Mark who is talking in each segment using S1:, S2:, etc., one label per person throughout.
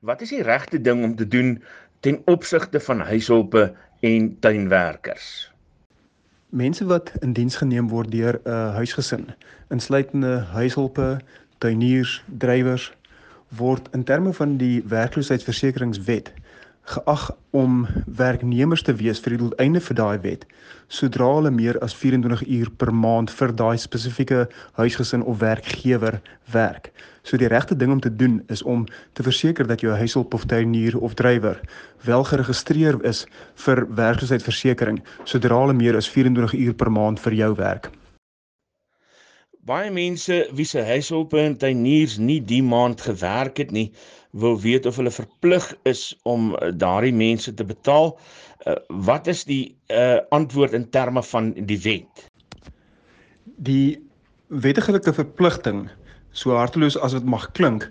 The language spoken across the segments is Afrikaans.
S1: Wat is die regte ding om te doen ten opsigte van huishulpe en tuinwerkers?
S2: Mense wat in diens geneem word deur 'n uh, huisgesin, insluitende huishulpe, tuiniers, drywers, word in terme van die werkloosheidsversekeringswet geag om werknemers te wees vir die doeleinde vir daai wet sodra hulle meer as 24 uur per maand vir daai spesifieke huisgesin of werkgewer werk. So die regte ding om te doen is om te verseker dat jou huishulp of tuinier of drywer wel geregistreer is vir werkloosheidsversekering sodra hulle meer as 24 uur per maand vir jou werk.
S1: Baie mense wie se huishulpe en tuiniers nie die maand gewerk het nie, wil weet of hulle verplig is om uh, daardie mense te betaal. Uh, wat is die uh, antwoord in terme van die wet?
S2: Die wettige verpligting, so harteloos as dit mag klink,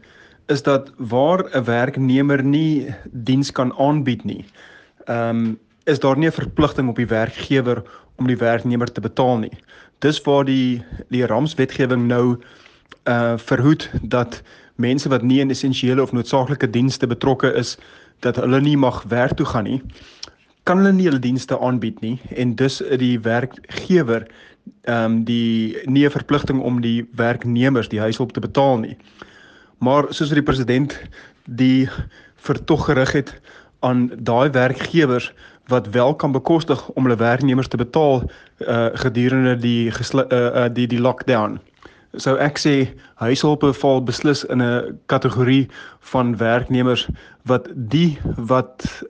S2: is dat waar 'n werknemer nie diens kan aanbied nie, ehm um, is daar nie 'n verpligting op die werkgewer om die werknemer te betaal nie. Dis waar die die ramswetgewing nou uh verhoed dat mense wat nie in essensiële of noodsaaklike dienste betrokke is dat hulle nie mag werk toe gaan nie kan hulle nie hulle dienste aanbied nie. En dus die werkgewer ehm um, die nie 'n verpligting om die werknemers die huishulp te betaal nie. Maar soos wat die president die vertog gerig het aan daai werkgewers wat wel kan bekostig om hulle werknemers te betaal uh gedurende die uh, uh die die lockdown sou ek sê huishulpe val beslis in 'n kategorie van werknemers wat die wat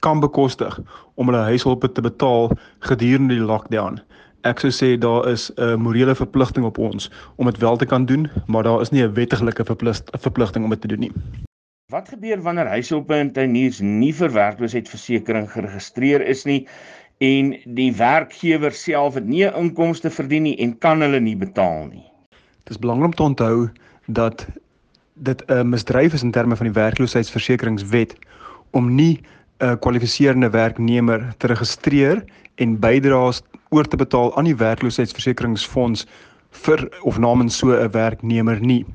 S2: kan bekostig om hulle huishulpe te betaal gedurende die lockdown. Ek sou sê daar is 'n morele verpligting op ons om dit wel te kan doen, maar daar is nie 'n wettige verpligting om dit te doen nie.
S1: Wat gebeur wanneer huishulpe en tuiniers nie vir werkloosheidversekering geregistreer is nie en die werkgewer self het nie inkomste verdien nie en kan hulle nie betaal nie?
S2: Dit is belangrik om te onthou dat dit 'n misdryf is in terme van die werkloosheidsversekeringswet om nie 'n kwalifiserende werknemer te registreer en bydraes oor te betaal aan die werkloosheidsversekeringsfonds vir of namens so 'n werknemer nie.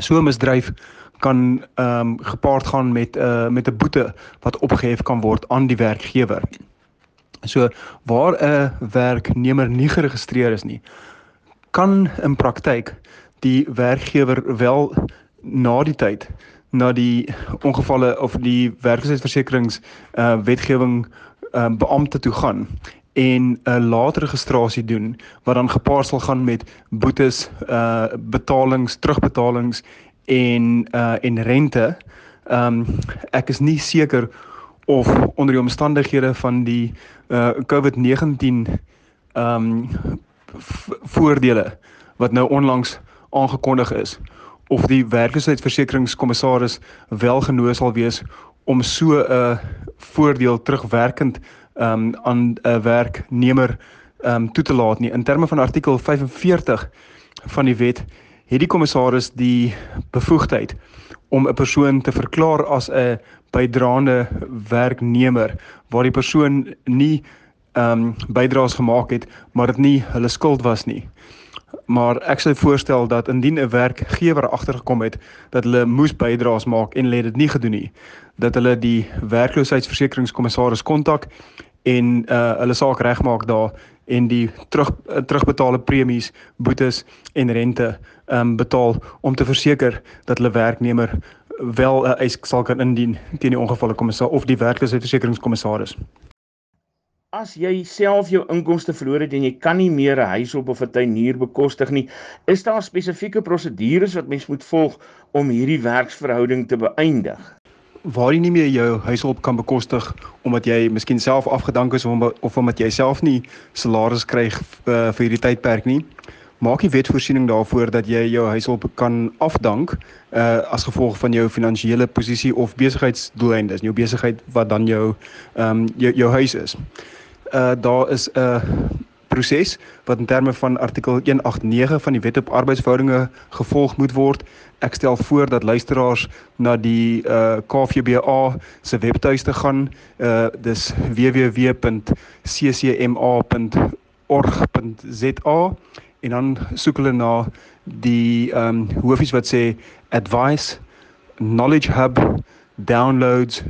S2: So 'n misdryf kan ehm um, gepaard gaan met 'n uh, met 'n boete wat opgehef kan word aan die werkgewer. So waar 'n werknemer nie geregistreer is nie, kan in praktyk die werkgewer wel na die tyd na die ongevalle of die werkloosheidsversekerings uh wetgewing uh beampte toe gaan en 'n later registrasie doen wat dan gepaard sal gaan met boetes uh betalings terugbetalings en uh en rente. Um ek is nie seker of onder die omstandighede van die uh COVID-19 um voordele wat nou onlangs aangekondig is of die werkloosheidsversekeringskommissaris wel genooi sal wees om so 'n voordeel terugwerkend um, aan 'n werknemer um, toe te laat nie. In terme van artikel 45 van die wet het die kommissaris die bevoegdheid om 'n persoon te verklaar as 'n bydraende werknemer waar die persoon nie ehm um, bydraes gemaak het, maar dit nie hulle skuld was nie. Maar ek sou voorstel dat indien 'n werkgewer agtergekom het dat hulle moes bydraes maak en hulle het dit nie gedoen nie, dat hulle die werkloosheidsversekeringskommissaris kontak en uh hulle saak regmaak daar en die terug uh, terugbetaalde premies, boetes en rente um, betaal om te verseker dat hulle werknemer wel 'n uh, eis sal kan indien teen die ongevalle kommissaris of die werkloosheidsversekeringskommissaris
S1: as jy self jou inkomste verloor het en jy kan nie meer 'n huis op of 'n tuinier bekostig nie, is daar spesifieke prosedures wat mens moet volg om hierdie werksverhouding te beëindig?
S2: Waar jy nie meer jou huishulp kan bekostig omdat jy miskien self afgedank is of of omdat jy self nie salaris kry uh, vir hierdie tydperk nie, maak die wet voorsiening daarvoor dat jy jou huishulp kan afdank uh as gevolg van jou finansiële posisie of besigheidsdoeleindes, jou besigheid wat dan jou ehm um, jou, jou huis is uh daar is 'n proses wat in terme van artikel 189 van die Wet op Arbeidsverhoudinge gevolg moet word. Ek stel voor dat luisteraars na die uh KVBA se webtuiste gaan. Uh dis www.ccma.org.za en dan soek hulle na die ehm um, hoofies wat sê advice knowledge hub, downloads,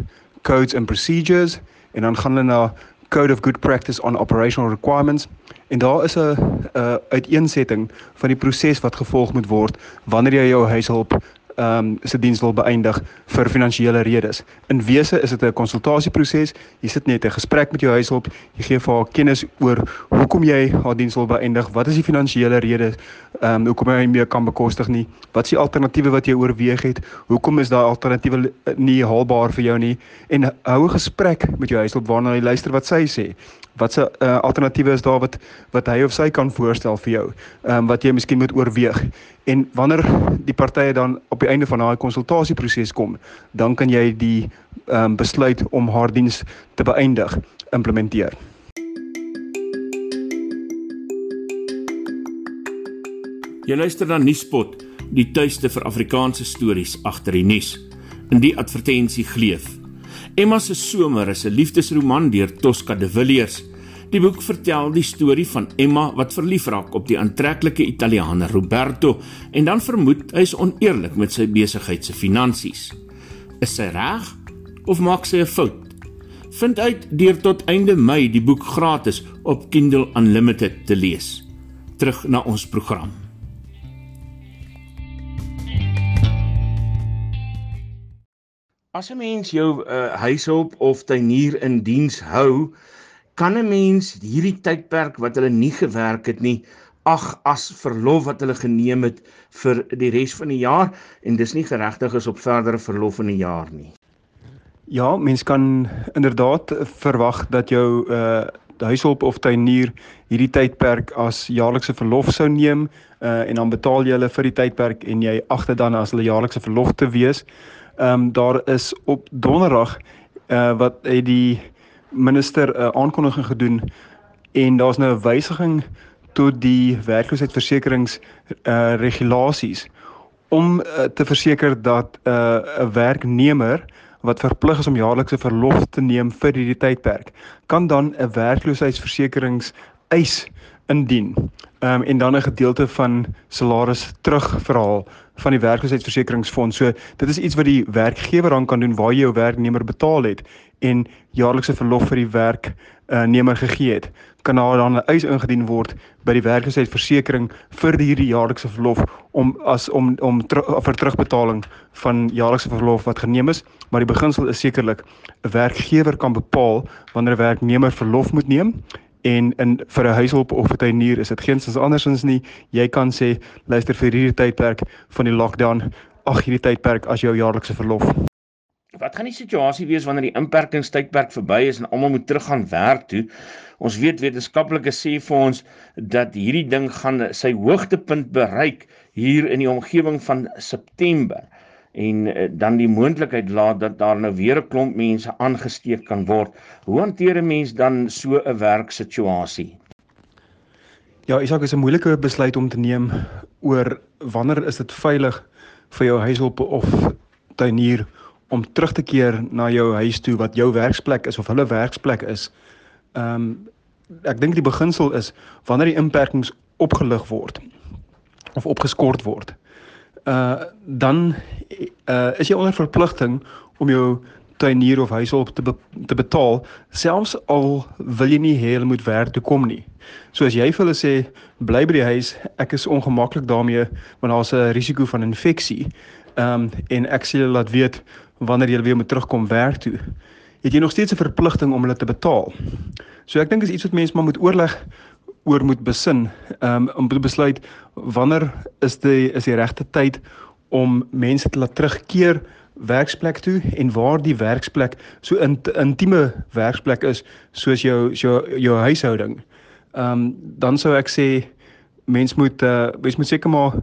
S2: codes and procedures en dan gaan hulle na code of good practice on operational requirements. En daar is 'n 'n uiteensetting van die proses wat gevolg moet word wanneer jy jou huishulp ehm um, se diens wil beëindig vir finansiële redes. In wese is dit 'n konsultasieproses. Jy sit net 'n gesprek met jou huishulp, jy gee vir haar kennis oor hoekom jy haar diens wil beëindig, wat is die finansiële redes, ehm um, hoekom jy nie kan bekostig nie, wat is die alternatiewe wat jy oorweeg het, hoekom is daai alternatiewe nie haalbaar vir jou nie? En hou 'n gesprek met jou huishulp waarna jy luister wat sy sê watse uh, alternatiewe is daar wat wat hy of sy kan voorstel vir jou ehm um, wat jy miskien moet oorweeg? En wanneer die partye dan op die einde van daai konsultasieproses kom dan kan jy die ehm um, besluit om haar diens te beëindig implementeer.
S1: Jy luister na Nuuspot die tuiste vir Afrikaanse stories agter die nuus in die advertensie gleef Emma se somer is 'n liefdesroman deur Tosca de Villiers. Die boek vertel die storie van Emma wat verlief raak op die aantreklike Italiaaner Roberto en dan vermoed hy is oneerlik met sy besigheid se finansies. Is sy reg of maak sy 'n fout? Vind uit deur tot einde Mei die boek gratis op Kindle Unlimited te lees. Terug na ons program. As 'n mens jou uh, huishulp of tuinier in diens hou, kan 'n mens hierdie tydperk wat hulle nie gewerk het nie, ag as verlof wat hulle geneem het vir die res van die jaar en dis nie geregtig is op verdere verlof in die jaar nie.
S2: Ja, mens kan inderdaad verwag dat jou uh huishulp of tuinier hierdie tydperk as jaarlikse verlof sou neem uh en dan betaal jy hulle vir die tydperk en jy ag dit dan as hulle jaarlikse verlof te wees. Ehm um, daar is op donderdag uh wat het die minister 'n uh, aankondiging gedoen en daar's nou 'n wysiging tot die werkloosheidsversekerings uh regulasies om uh, te verseker dat 'n uh, werknemer wat verplig is om jaarlikse verlof te neem vir hierdie tydperk kan dan 'n werkloosheidsversekerings eis indien um, en dan 'n gedeelte van salaris terugverhaal van die werkloosheidsversekeringsfonds. So dit is iets wat die werkgewer dan kan doen waar jy jou werknemer betaal het en jaarlikse verlof vir die werknemer uh, gegee het. Kan daar dan 'n eis ingedien word by die werkloosheidsversekering vir hierdie jaarlikse verlof om as om om ter, vir terugbetaling van jaarlikse verlof wat geneem is, maar die beginsel is sekerlik 'n werkgewer kan bepaal wanneer 'n werknemer verlof moet neem en in vir 'n huishulp of 'n tuinier is dit geensins andersins nie. Jy kan sê luister vir hierdie tydperk van die lockdown, ag hierdie tydperk as jou jaarlikse verlof.
S1: Wat gaan die situasie wees wanneer die inperkingstydperk verby is en almal moet teruggaan werk toe? Ons weet wetenskaplikes sê vir ons dat hierdie ding gaan sy hoogtepunt bereik hier in die omgewing van September en uh, dan die moontlikheid laat dat daar nou weer 'n klomp mense aangesteek kan word. Hoe hanteer 'n mens dan so 'n werksituasie?
S2: Ja, Isak is 'n moeilike besluit om te neem oor wanneer is dit veilig vir jou huishulp of tuinier om terug te keer na jou huis toe wat jou werksplek is of hulle werksplek is. Ehm um, ek dink die beginsel is wanneer die inperkings opgelig word of opgeskort word uh dan uh is jy onder verpligting om jou tuinier of huishulp te be te betaal selfs al wil jy nie hê hulle moet werk toe kom nie. So as jy vir hulle sê bly by die huis, ek is ongemaklik daarmee want daar's 'n risiko van infeksie. Ehm um, en ek sê julle laat weet wanneer jy weer moet terugkom werk toe. Het jy nog steeds 'n verpligting om hulle te betaal. So ek dink is iets wat mense maar moet oorleg oor moet besin um, om te besluit wanneer is die is die regte tyd om mense te laat terugkeer werksplek toe en waar die werksplek so in, intieme werksplek is soos jou jou jou huishouding. Ehm um, dan sou ek sê mens moet uh, mens moet seker maar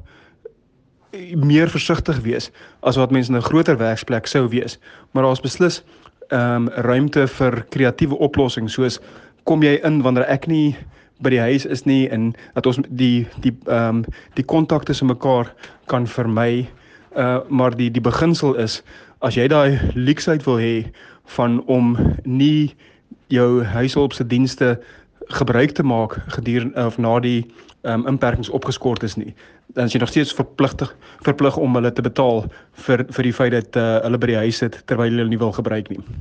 S2: meer versigtig wees as wat mense in 'n groter werksplek sou wees. Maar daar's beslis ehm um, ruimte vir kreatiewe oplossings soos kom jy in wanneer ek nie by die huis is nie en dat ons die die ehm um, die kontak tussen mekaar kan vermy. Uh maar die die beginsel is as jy daai leksheid wil hê van om nie jou huishulp se dienste gebruik te maak gedurende of na die um, inperkings opgeskort is nie. Dan is jy nog steeds verpligtig verplig om hulle te betaal vir vir die feit dat uh, hulle by die huis sit terwyl hulle nie wil gebruik nie.